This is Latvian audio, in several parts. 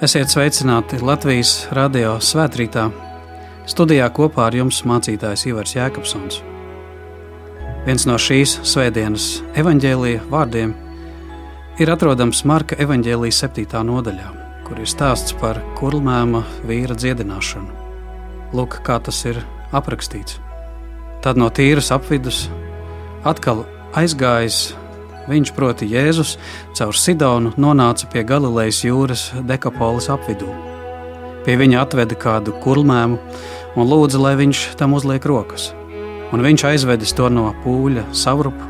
Esiet sveicināti Latvijas radio svētkrītā. Studijā kopā ar jums mācītājs Ivars Jēkabsons. Viens no šīs svētdienas evaņģēlīja vārdiem ir atrodams Marka evaņģēlīja 7. nodaļā, kur ir stāsts par kurlmēma vīra dziedināšanu. Lūk, kā tas ir aprakstīts. Tad no tīras apvidus atkal aizgājis Viņš, proti, Jēzus, caur Sidonu nonāca pie Galilejas jūras dekapolis apvidū. Pie viņa atveda kādu kurlmēmu un lūdza, lai viņš tam uzliek rokas. Un viņš aizvedis to no pūļa savrupu,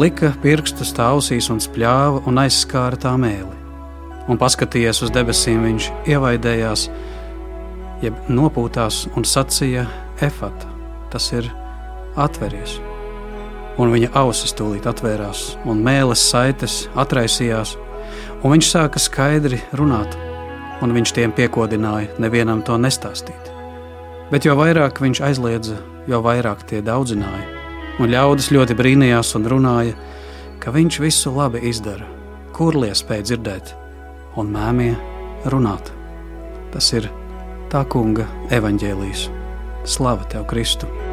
lika pirkstus tā ausīs un spļāva un aizskāra tā mēli. Un paskatījies uz debesīm, viņš ievaidējās, jeb nopūtās un sacīja: Efata, tas ir atveries! Un viņa ausis tūlīt atvērās, un mēlis saites atraisījās, un viņš sāka skaidri runāt, un viņš tiem piekodināja nevienam to nestāstīt. Bet jo vairāk viņš aizliedza, jo vairāk tie daudzināja, un ļaudis ļoti brīnījās un runāja, ka viņš visu labi izdara, kurlie spēj dzirdēt, un mēmie runāt. Tas ir tā kunga evaņģēlijs. Slava tev, Kristu!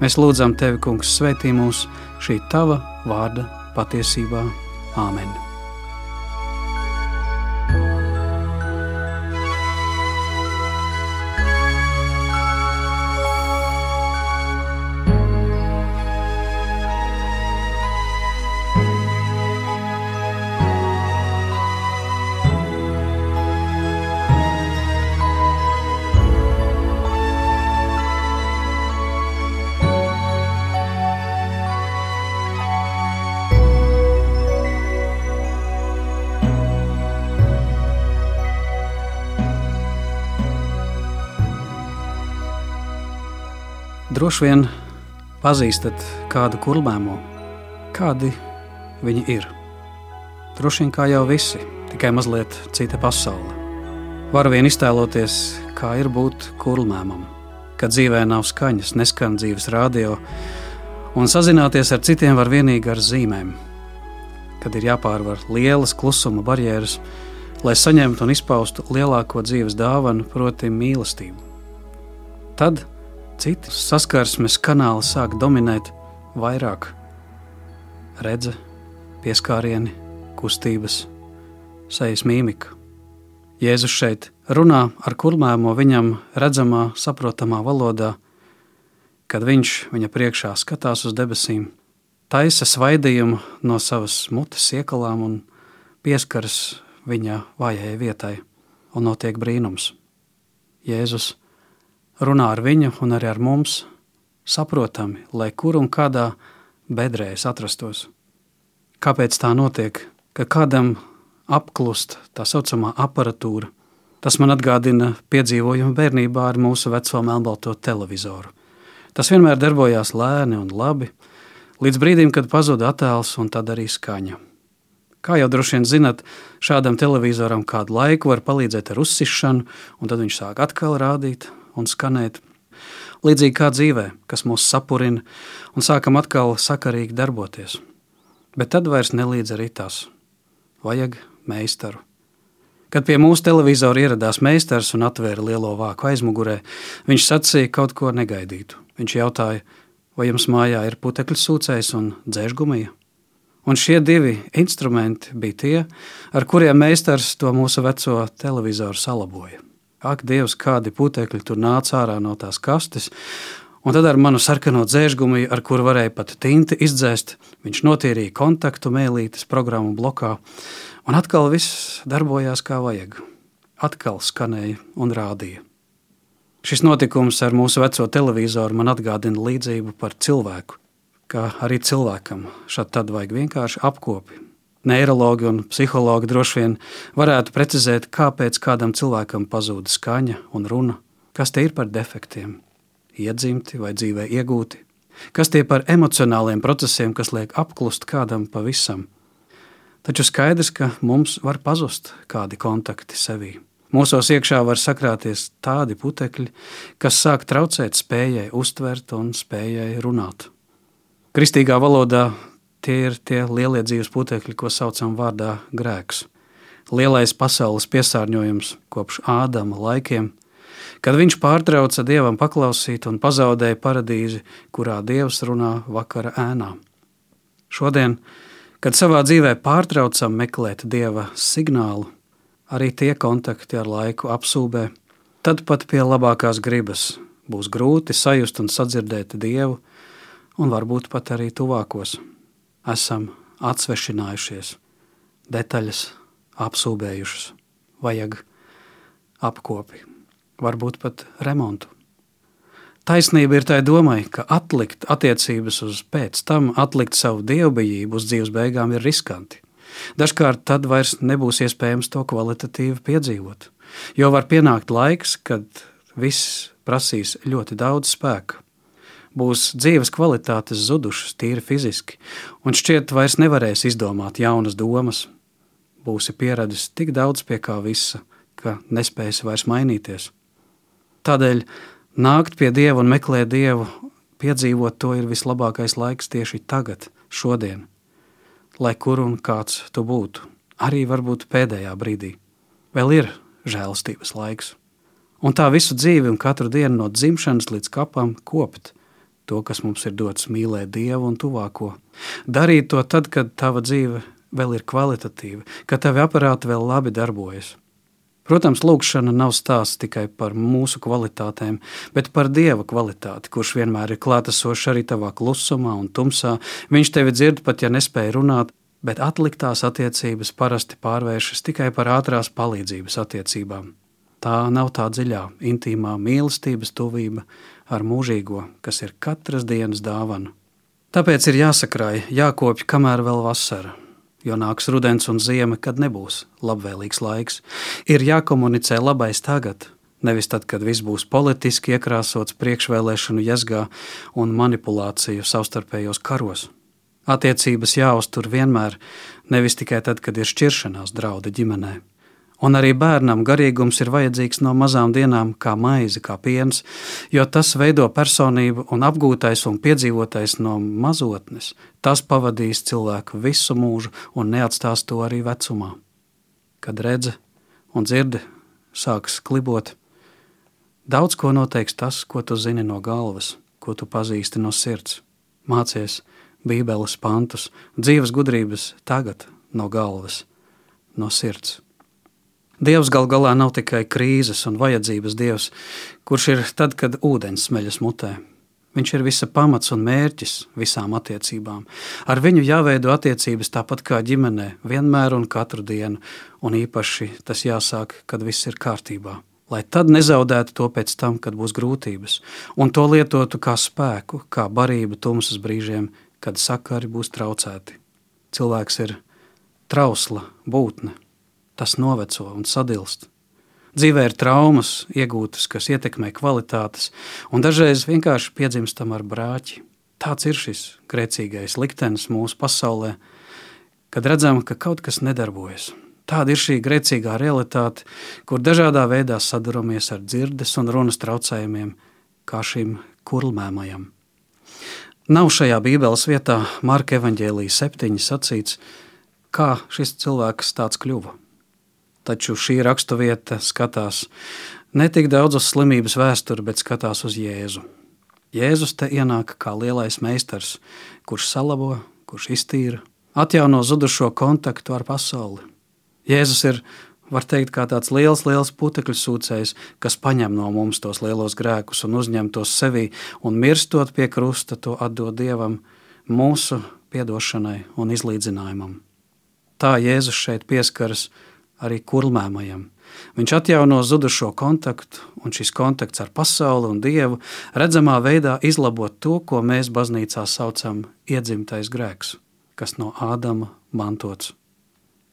Mēs lūdzam Tevi, Kungs, svētī mūs šī Tava vārda patiesībā. Āmen! Droši vien pazīstat kādu kurlmēmo, kādi viņi ir. Droši vien kā jau visi, tikai mazliet cita pasaule. Varu vien iztēloties, kā ir būt kurlmēmam, kad dzīvē nav skaņas, neskan dzīves radio, un sazināties ar citiem var tikai ar zīmēm, kad ir jāpārvar lielas klusuma barjeras, lai saņemtu un izpaustu lielāko dzīves dāvanu, proti, mīlestību. Tad Citi saskarsmes kanāli sāk dominēt vairāk. Redze, pieskārieni, kustības, sejas mīmika. Jēzus šeit runā ar kurmēmo viņam redzamā, saprotamā valodā, kad viņš viņa priekšā skatās uz debesīm, taisa svaidījumu no savas mutes iekalām un pieskaras viņa vājai vietai, un notiek brīnums. Jēzus runā ar viņu un arī ar mums, saprotami, lai kur un kādā bedrē es atrastos. Kāpēc tā notiek, ka kādam apklust tā saucamā aparatūra? Tas man atgādina piedzīvojumu bērnībā ar mūsu veco melnbalto televizoru. Tas vienmēr darbojās lēni un labi, līdz brīdim, kad pazuda attēls un tad arī skaņa. Kā jau droši vien zinat, šādam televizoram kādu laiku var palīdzēt ar uzsišanu, un tad viņš sāk atkal rādīt, un skanēt. Līdzīgi kā dzīvē, kas mūs sapurina un sākam atkal sakarīgi darboties. Bet tad vairs nelīdz arī tas. Vajag meistaru. Kad pie mūsu televizora ieradās meistars un atvēra lielo vāku aizmugurē, viņš sacīja kaut ko negaidītu. Viņš jautāja, vai jums mājā ir putekļu sūcējs un dzēžgumija? Un šie divi instrumenti bija tie, ar kuriem meistars to mūsu veco televizoru salaboja. Ak, Dievs, kādi putekļi tur nāca ārā no tās kastes. Un tad ar manu sarkano dzēžgumu, ar kuru varēja pat tinti izdzēst, viņš notīrīja kontaktu mēlītes programmu blokā. Un atkal viss darbojās kā vajag. Atkal skanēja un rādīja. Šis notikums ar mūsu veco televizoru man atgādina līdzību par cilvēku, kā arī cilvēkam šādi tad vajag vienkārši apkopi, Neiroloģi un psihologi droši vien varētu precizēt, kāpēc kādam cilvēkam pazūd skaņa un runa, kas tie ir par defektiem, iedzimti vai dzīvē iegūti, kas tie par emocionāliem procesiem, kas liek apklust kādam pavisam. Taču skaidrs, ka mums var pazust kādi kontakti sevī. Mūsos iekšā var sakrāties tādi putekļi, kas sāk traucēt spējai uztvert un spējai runāt. Kristīgā valodā tie ir tie lielie dzīves putekļi, ko saucam vārdā grēks. Lielais pasaules piesārņojums kopš Ādama laikiem, kad viņš pārtrauca dievam paklausīt un pazaudēja paradīzi, kurā dievs runā vakara ēnā. Šodien, kad savā dzīvē pārtraucam meklēt dieva signālu, arī tie kontakti ar laiku apsūbē, tad pat pie labākās gribas būs grūti sajust un sadzirdēt dievu, un varbūt pat arī tuvākos. Esam atsvešinājušies, detaļas apsūbējušas, vajag apkopi, varbūt pat remontu. Taisnība ir tai domai, ka atlikt attiecības uz pēc tam, atlikt savu dievbijību uz dzīves beigām ir riskanti. Dažkārt tad vairs nebūs iespējams to kvalitatīvi piedzīvot, jo var pienākt laiks, kad viss prasīs ļoti daudz spēka. Būs dzīves kvalitātes zudušas, tīri fiziski, un šķiet, vairs nevarēs izdomāt jaunas domas. Būsi pieradis tik daudz pie kā visa, ka nespēsi vairs mainīties. Tādēļ nākt pie Dieva un meklēt Dievu, piedzīvot to ir vislabākais laiks tieši tagad, šodien lai kur un kāds tu būtu, arī varbūt pēdējā brīdī. Vēl ir žēlstības laiks. Un tā visu dzīvi un katru dienu no dzimšanas līdz kapam kopt to, kas mums ir dots mīlēt Dievu un tuvāko. Darīt to tad, kad tava dzīve vēl ir kvalitatīva, kad tavi aparāti vēl labi darbojas. Protams, lūkšana nav stāsts tikai par mūsu kvalitātēm, bet par Dieva kvalitāti, kurš vienmēr ir klātesošs arī tavā klusumā un tumsā. Viņš tevi dzird pat, ja nespēja runāt, bet atliktās attiecības parasti pārvēršas tikai par ātrās palīdzības attiecībām. Tā nav tā dziļā, intīmā mīlestības tuvība ar mūžīgo, kas ir katras dienas dāvana. Tāpēc ir jāsakrāj, jākopj, kamēr vēl vasara, jo nāks rudens un zima, kad nebūs labvēlīgs laiks. Ir jākomunicē labais tagad, nevis tad, kad viss būs politiski iekrāsots priekšvēlēšanu jēzgā un manipulāciju savstarpējos karos. Attiecības jāuztur vienmēr, nevis tikai tad, kad ir šķiršanās draudi ģimenei. Un arī bērnam garīgums ir vajadzīgs no mazām dienām, kā maize, kā piens, jo tas veido personību un apgūtais un piedzīvotais no mazotnes. Tas pavadīs cilvēku visu mūžu un neatstās to arī vecumā. Kad redze un dzirde sāks klibot, daudz ko noteiks tas, ko tu zini no galvas, ko tu pazīsti no sirds. Mācies Bībeles pantus, dzīves gudrības tagad no galvas, no sirds. Dievs gal galā nav tikai krīzes un vajadzības dievs, kurš ir tad, kad ūdens smeļas mutē. Viņš ir visa pamats un mērķis visām attiecībām. Ar viņu jāveido attiecības tāpat kā ģimenē, vienmēr un katru dienu, un īpaši tas jāsāk, kad viss ir kārtībā. Lai tad nezaudētu to pēc tam, kad būs grūtības, un to lietotu kā spēku, kā barību tumsas brīžiem, kad sakari būs traucēti. Cilvēks ir trausla būtne tas noveco un sadilst. Dzīvē ir traumas iegūtas, kas ietekmē kvalitātes, un dažreiz vienkārši piedzimstam ar brāķi. Tāds ir šis grēcīgais liktenis mūsu pasaulē, kad redzam, ka kaut kas nedarbojas. Tāda ir šī grēcīgā realitāte, kur dažādā veidā saduramies ar dzirdes un runas traucējumiem, kā šim kurlmēmajam. Nav šajā Bībeles vietā Marka evaņģēlīja septiņi sacīts, kā šis cilvēks tāds kļuva taču šī raksturvieta skatās ne tik daudz uz slimības vēsturi, bet skatās uz Jēzu. Jēzus te ienāk kā lielais meistars, kurš salabo, kurš iztīra, atjauno zudušo kontaktu ar pasauli. Jēzus ir, var teikt, kā tāds liels, liels putekļu sūcējs, kas paņem no mums tos lielos grēkus un uzņem tos sevī, un mirstot pie krusta, to atdod Dievam, mūsu piedošanai un izlīdzinājumam. Tā Jēzus šeit pieskaras arī kurlmēmajam. Viņš atjauno zudušo kontaktu, un šis kontakts ar pasauli un dievu redzamā veidā izlabo to, ko mēs baznīcā saucam iedzimtais grēks, kas no Ādama mantots.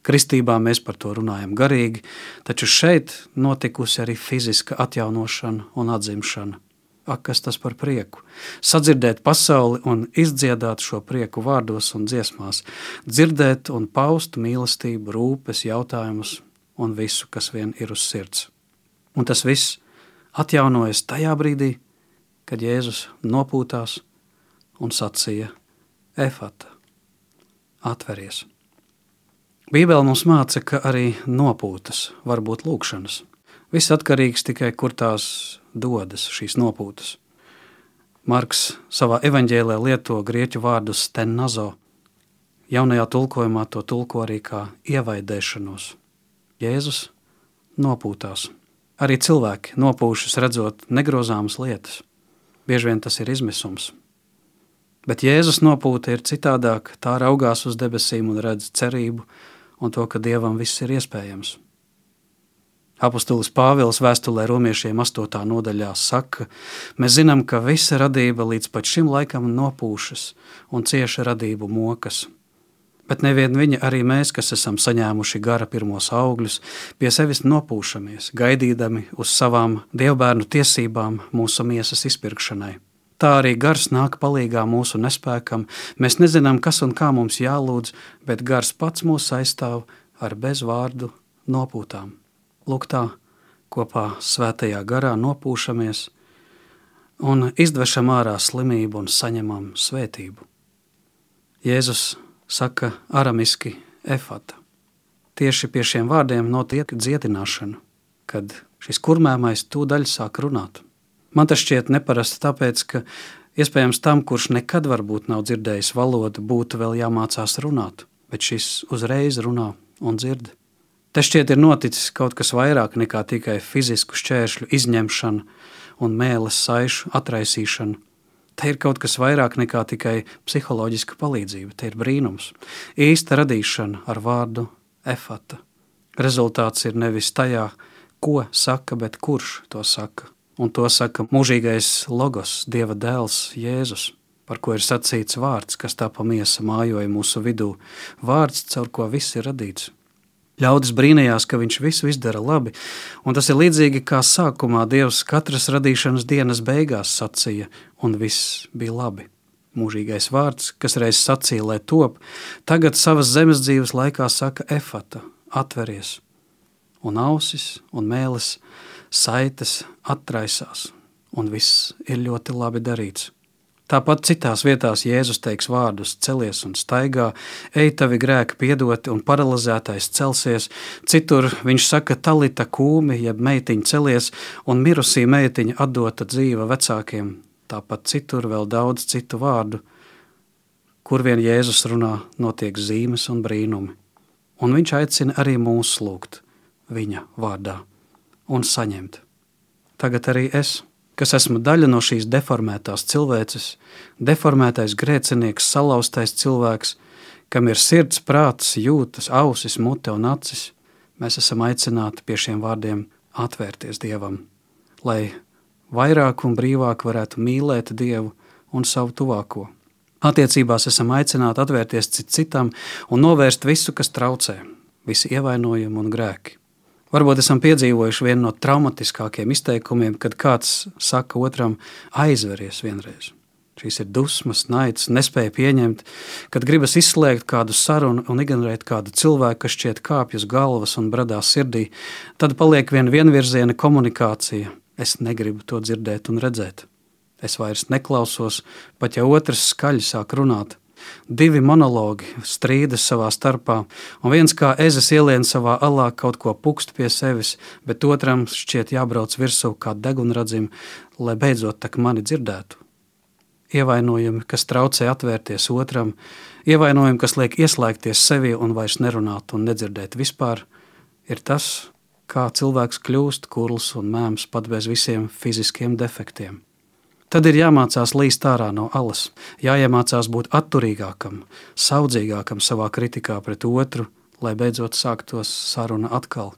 Kristībā mēs par to runājam garīgi, taču šeit notikusi arī fiziska atjaunošana un atzimšana. Ak, kas tas par prieku! Sadzirdēt pasauli un izdziedāt šo prieku vārdos un dziesmās, dzirdēt un paust mīlestību, rūpes, jautājumus un visu, kas vien ir uz sirds. Un tas viss atjaunojas tajā brīdī, kad Jēzus nopūtās un sacīja: Efata, atveries! Bībele mums māca, ka arī nopūtas var būt lūkšanas. Viss atkarīgs tikai kur tās dodas šīs nopūtas. Marks savā evanģēlē lieto grieķu vārdu stenazo. Jaunajā tulkojumā to tulko arī kā ievaidēšanos. Jēzus nopūtās. Arī cilvēki nopūšas redzot negrozāmas lietas. Bieži vien tas ir izmisums. Bet Jēzus nopūta ir citādāk, tā raugās uz debesīm un redz cerību un to, ka Dievam viss ir iespējams. Apostolis Pāvils vēstulē romiešiem 8. nodaļā saka, mēs zinām, ka visa radība līdz pat šim laikam nopūšas un cieša radību mokas – Bet nevien viņa, arī mēs, kas esam saņēmuši gara pirmos augļus, pie sevis nopūšamies, gaidīdami uz savām dievbērnu tiesībām mūsu miesas izpirkšanai. Tā arī gars nāk palīgā mūsu nespēkam. Mēs nezinām, kas un kā mums jālūdz, bet gars pats mūs aizstāv ar bezvārdu nopūtām. Lūk, tā kopā svētajā garā nopūšamies un izdvešam ārā slimību un saņemam svētību. Jēzus saka aramiski efata. Tieši pie šiem vārdiem notiek dziedināšana, kad šis kurmēmais tūdaļ sāk runāt. Man tas šķiet neparasti tāpēc, ka iespējams tam, kurš nekad varbūt nav dzirdējis valodu, būtu vēl jāmācās runāt, bet šis uzreiz runā un dzird. Te šķiet ir noticis kaut kas vairāk nekā tikai fizisku šķēršļu izņemšana un mēles saišu atraisīšana. Te ir kaut kas vairāk nekā tikai psiholoģiska palīdzība. Te ir brīnums. Īsta radīšana ar vārdu efata. Rezultāts ir nevis tajā, ko saka, bet kurš to saka. Un to saka mūžīgais logos, Dieva dēls Jēzus, par ko ir sacīts vārds, kas tā pa miesa mājoja mūsu vidū. Vārds, caur ko viss ir radīts. Ļaudis brīnījās, ka viņš visu izdara labi, un tas ir līdzīgi kā sākumā Dievs katras radīšanas dienas beigās sacīja, un viss bija labi. Mūžīgais vārds, kas reiz sacīja, lai top, tagad savas zemes dzīves laikā saka efata, atveries, un ausis un mēlis saites atraisās, un viss ir ļoti labi darīts. Tāpat citās vietās Jēzus teiks vārdus: celies un staigā, ej, tavi grēki piedoti, un paralizētais celsies. Citur viņš saka, talita kūmi, jeb meitiņa celies, un mirusī meitiņa atdota dzīva vecākiem. Tāpat citur vēl daudz citu vārdu, kur vien Jēzus runā, notiek zīmes un brīnumi. Un viņš aicina arī mūs lūgt viņa vārdā un saņemt. Tagad arī es kas esmu daļa no šīs deformētās cilvēces, deformētais grēcinieks, salauztais cilvēks, kam ir sirds, prāts, jūtas, ausis, mute un acis, mēs esam aicināti pie šiem vārdiem atvērties Dievam, lai vairāk un brīvāk varētu mīlēt Dievu un savu tuvāko. Attiecībās esam aicināti atvērties cit citam un novērst visu, kas traucē, visi ievainojumi un grēki. Varbūt esam piedzīvojuši vienu no traumatiskākajiem izteikumiem, kad kāds saka otram, aizveries vienreiz. Šīs ir dusmas, naids, nespēja pieņemt, kad gribas izslēgt kādu sarunu un ignorēt kādu cilvēku, kas šķiet kāpj uz galvas un bradās sirdī, tad paliek viena vienvirziena komunikācija. Es negribu to dzirdēt un redzēt. Es vairs neklausos, pat ja otrs skaļi sāk runāt. Divi monologi strīdas savā starpā, un viens kā ezes ielien savā alā kaut ko pukst pie sevis, bet otram šķiet jābrauc virsū kā degunradzim, lai beidzot tak mani dzirdētu. Ievainojumi, kas traucē atvērties otram, ievainojumi, kas liek ieslēgties sevi un vairs nerunāt un nedzirdēt vispār, ir tas, kā cilvēks kļūst kurls un mēms pat bez visiem fiziskiem defektiem. Tad ir jāmācās līst ārā no alas, jāiemācās būt atturīgākam, saudzīgākam savā kritikā pret otru, lai beidzot sāktos saruna atkal,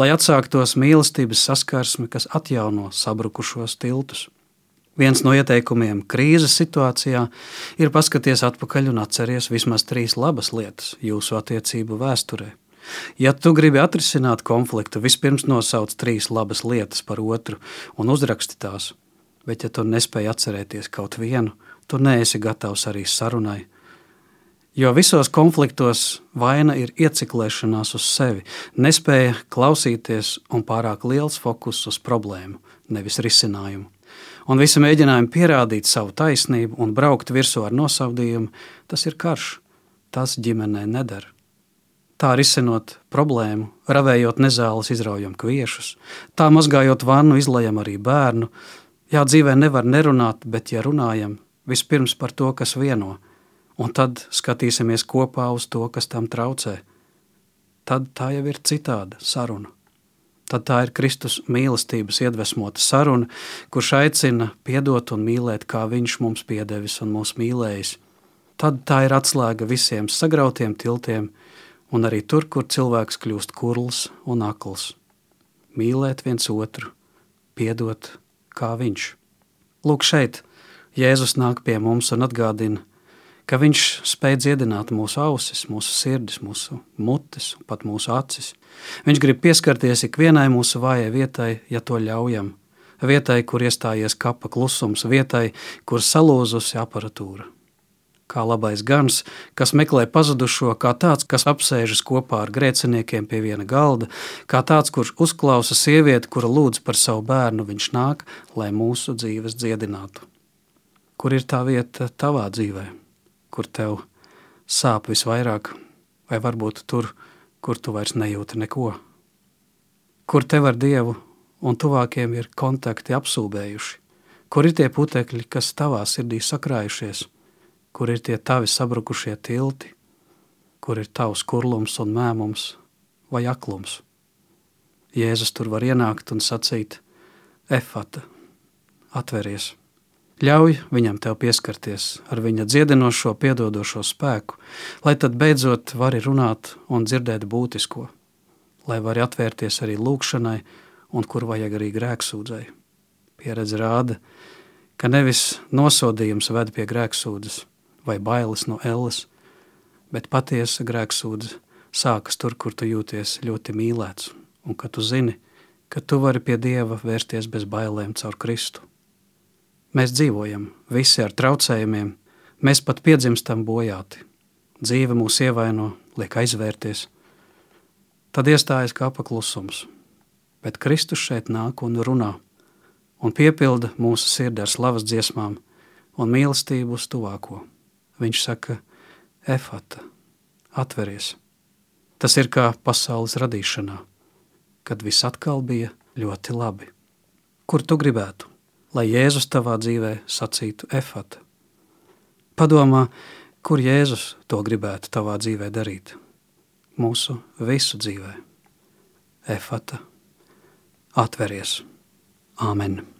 lai atsāktos mīlestības saskarsme, kas atjauno sabrukušos tiltus. Viens no ieteikumiem krīzes situācijā ir paskaties atpakaļ un atceries vismaz trīs labas lietas jūsu attiecību vēsturē. Ja tu gribi atrisināt konfliktu, vispirms nosauc trīs labas lietas par otru un uzraksti tās bet ja tu nespēji atcerēties kaut vienu, tu neesi gatavs arī sarunai. Jo visos konfliktos vaina ir ieciklēšanās uz sevi, nespēja klausīties un pārāk liels fokus uz problēmu, nevis risinājumu. Un visi mēģinājumi pierādīt savu taisnību un braukt virsū ar nosautījumu, tas ir karš. Tas ģimenē nedara. Tā risinot problēmu, ravējot nezāles, izraujam kviešus, tā mazgājot vannu, izlējam arī bērnu. Jā, dzīvē nevar nerunāt, bet ja runājam, vispirms par to, kas vieno, un tad skatīsimies kopā uz to, kas tam traucē. Tad tā jau ir citāda saruna. Tad tā ir Kristus mīlestības iedvesmota saruna, kurš aicina piedot un mīlēt, kā Viņš mums piedevis un mūs mīlējis. Tad tā ir atslēga visiem sagrautiem tiltiem, un arī tur, kur cilvēks kļūst kurls un akls. Mīlēt viens otru, piedot kā Viņš. Lūk, šeit Jēzus nāk pie mums un atgādina, ka Viņš spēj dziedināt mūsu ausis, mūsu sirdis, mūsu mutes pat mūsu acis. Viņš grib pieskarties ikvienai mūsu vājai vietai, ja to ļaujam. Vietai, kur iestājies kapa klusums, vietai, kur salūzusi aparatūra. Kā labais gans, kas meklē pazudušo, kā tāds, kas apsēžas kopā ar grēciniekiem pie viena galda, kā tāds, kurš uzklausa sievieti, kura lūdz par savu bērnu, viņš nāk, lai mūsu dzīves dziedinātu. Kur ir tā vieta tavā dzīvēm? kur tev sāp visvairāk, vai varbūt tur, kur tu vairs nejūti neko. Kur tev ar Dievu un tuvākiem ir kontakti apsūbējuši, kur ir tie putekļi, kas tavā sirdī sakrājušies, kur ir tie tavi sabrukušie tilti, kur ir tavs kurlums un mēmums vai aklums. Jēzus tur var ienākt un sacīt: Efata, atveries! Ļauj viņam tev pieskarties ar viņa dziedinošo, piedodošo spēku, lai tad beidzot vari runāt un dzirdēt būtisko, lai vari atvērties arī lūkšanai un kur vajag arī grēksūdzēji. Pieredze rāda, ka nevis nosodījums ved pie grēksūdzes vai bailes no elles, bet patiesa grēksūdze sākas tur, kur tu jūties ļoti mīlēts un ka tu zini, ka tu vari pie Dieva vērsties bez bailēm caur Kristu. Mēs dzīvojam visi ar traucējumiem, mēs pat piedzimstam bojāti. Dzīve mūs ievaino, liek aizvērties. Tad iestājas kā paklusums, bet Kristus šeit nāk un runā un piepilda mūsu sirdi ar slavas dziesmām un mīlestību uz tuvāko. Viņš saka, efata, atveries. Tas ir kā pasaules radīšanā, kad viss atkal bija ļoti labi. Kur tu gribētu? lai Jēzus tavā dzīvē sacītu efata. Padomā, kur Jēzus to gribētu tavā dzīvē darīt? Mūsu visu dzīvē. Efata, atveries. Āmen!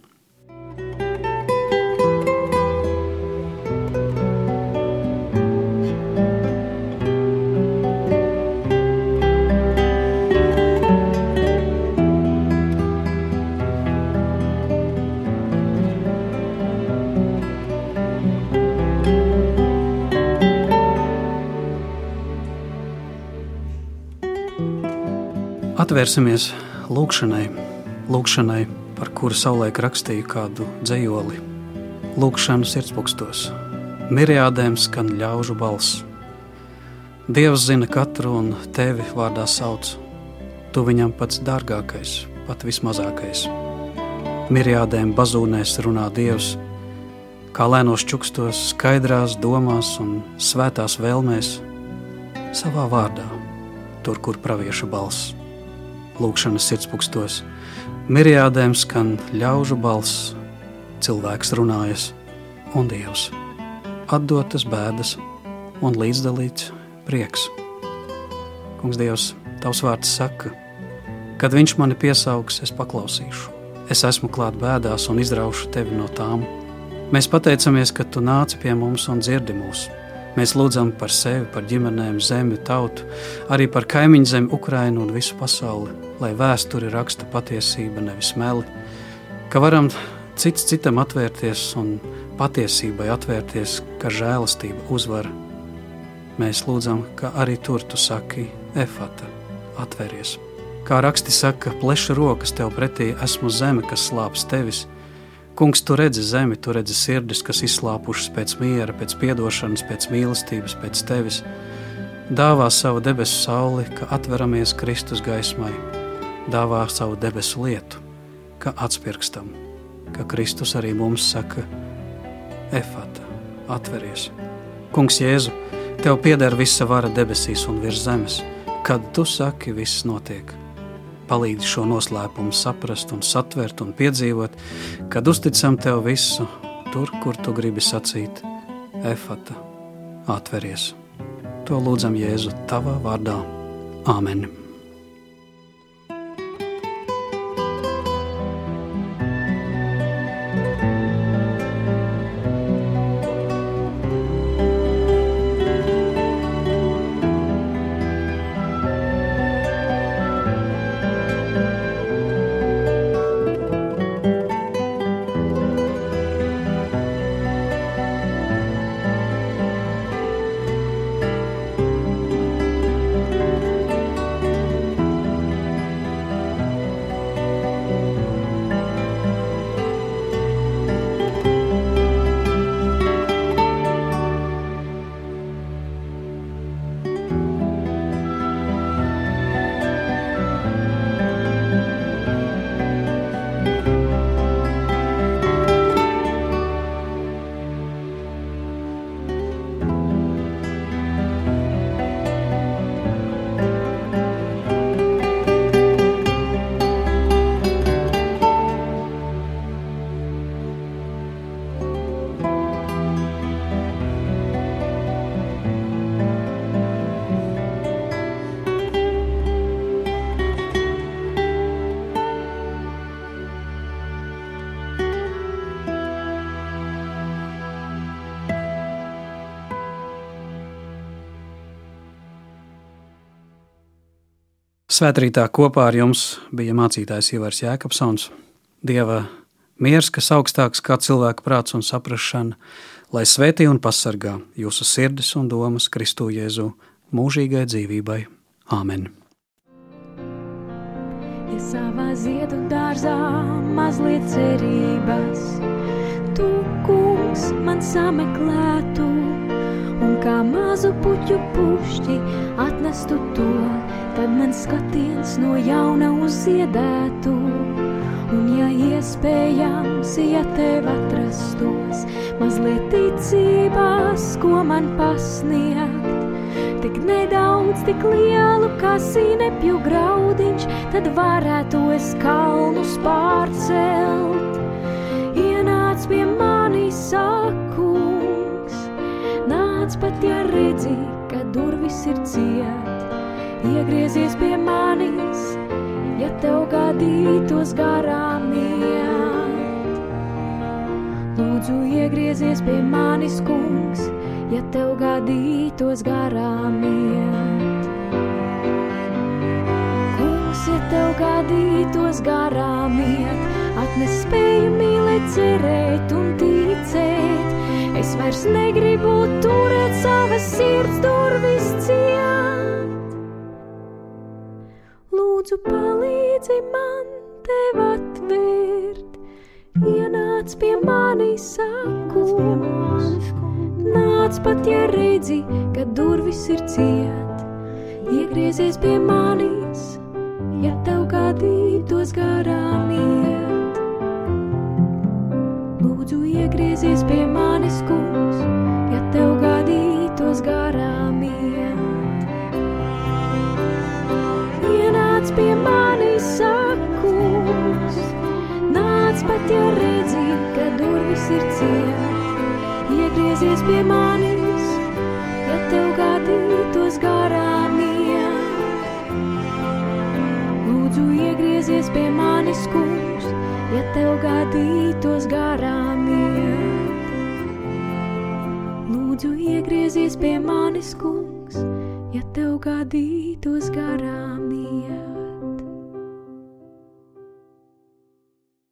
Atvērsimies lūkšanai, lūkšanai, par kuru savulaik rakstīju kādu dzējoli. Lūkšanu sirdspūkstos, miriādēm skan ļaužu balss. Dievs zina katru un tevi vārdā sauc. Tu viņam pats dārgākais, pat vismazākais. Miriādēm bazūnēs runā Dievs, kā lēnos čukstos, skaidrās domās un svētās vēlmēs, savā vārdā, tur, kur pravieša balss lūkšanas sirdspūkstos. Miriādēm skan ļaužu balss, cilvēks runājas, un Dievs atdotas bēdas un līdzdalīts prieks. Kungs, Dievs, Tavs vārds saka, kad Viņš mani piesaugs, es paklausīšu. Es esmu klāt bēdās un izraušu tevi no tām. Mēs pateicamies, ka Tu nāci pie mums un dzirdi mūsu Mēs lūdzam par sevi, par ģimenēm, zemi, tautu, arī par kaimiņu zemi, Ukrainu un visu pasauli, lai vēsture raksta patiesība, nevis meli, ka varam cits citam atvērties un patiesībai atvērties, ka žēlastība uzvar. Mēs lūdzam, ka arī tur tu saki, efata, atveries. Kā raksti saka, pleša rokas tev pretī, esmu zeme, kas slāps tevis, Kungs, tu redzi zemi, tu redzi sirdis, kas izslāpušas pēc miera, pēc atdošanas, pēc mīlestības, pēc tevis. Dāvā savu debesu sauli, ka atveramies Kristus gaismai, dāvā savu debesu lietu, ka atspirkstam, ka Kristus arī mums saka: Efata, atveries! Kungs, Jēzu, tev pieder visa vara debesīs un virs zemes, kad tu saki, viss notiek palīdz šo noslēpumu saprast, un satvert un piedzīvot, kad uzticam tev visu, tur, kur tu gribi sacīt, efata, atveries. To lūdzam Jēzu tavā vārdā. Āmen! Svētrītā kopā ar jums bija mācītājs Ivars Jēkabsons. Dieva miers, kas augstāks kā cilvēka prāts un saprašana, lai svētī un pasargā jūsu sirdis un domas Kristu Jēzu mūžīgai dzīvībai. Āmen! Ja savā ziedu dārzā mazliet cerības, tu, kungs, man sameklētu, un kā mazu puķu pušķi atnestu to, tad man skatiens no jauna uzziedētu. Un, ja iespējams, ja tev atrastos mazliet ticībās, ko man pasniegt, tik nedaudz, tik lielu kā sīnepju graudiņš, tad varētu es kalnus pārcelt. Ienāc pie manis, sakungs, nāc pat, ja redzi, ka durvis ir ciet iegriezies pie manis, ja tev gadītos garām iet. Lūdzu, iegriezies pie manis, kungs, ja tev gadītos garām iet. Kungs, ja tev gadītos garām iet, atnes spēju mīlēt, cerēt un ticēt. Vairs negribu turēt savas sirds durvis ciet lūdzu palīdzi man tev atvērt. Ienāc pie manis, saku, nāc pat, ja redzi, ka durvis ir ciet. Iegriezies pie manis, ja tev gadītos garām iet. Lūdzu, iegriezies pie manis, kungs, ja tev gadītos garām iet. nāc pie manis, sakus. Nāc pat, ja redzi, ka durvis ir ciet. Iegriezies pie manis, ja tev gadītos garām iet. Lūdzu, iegriezies pie manis, kungs, ja tev gadītos garām Lūdzu, iegriezies pie manis, kungs, ja tev gadītos garām.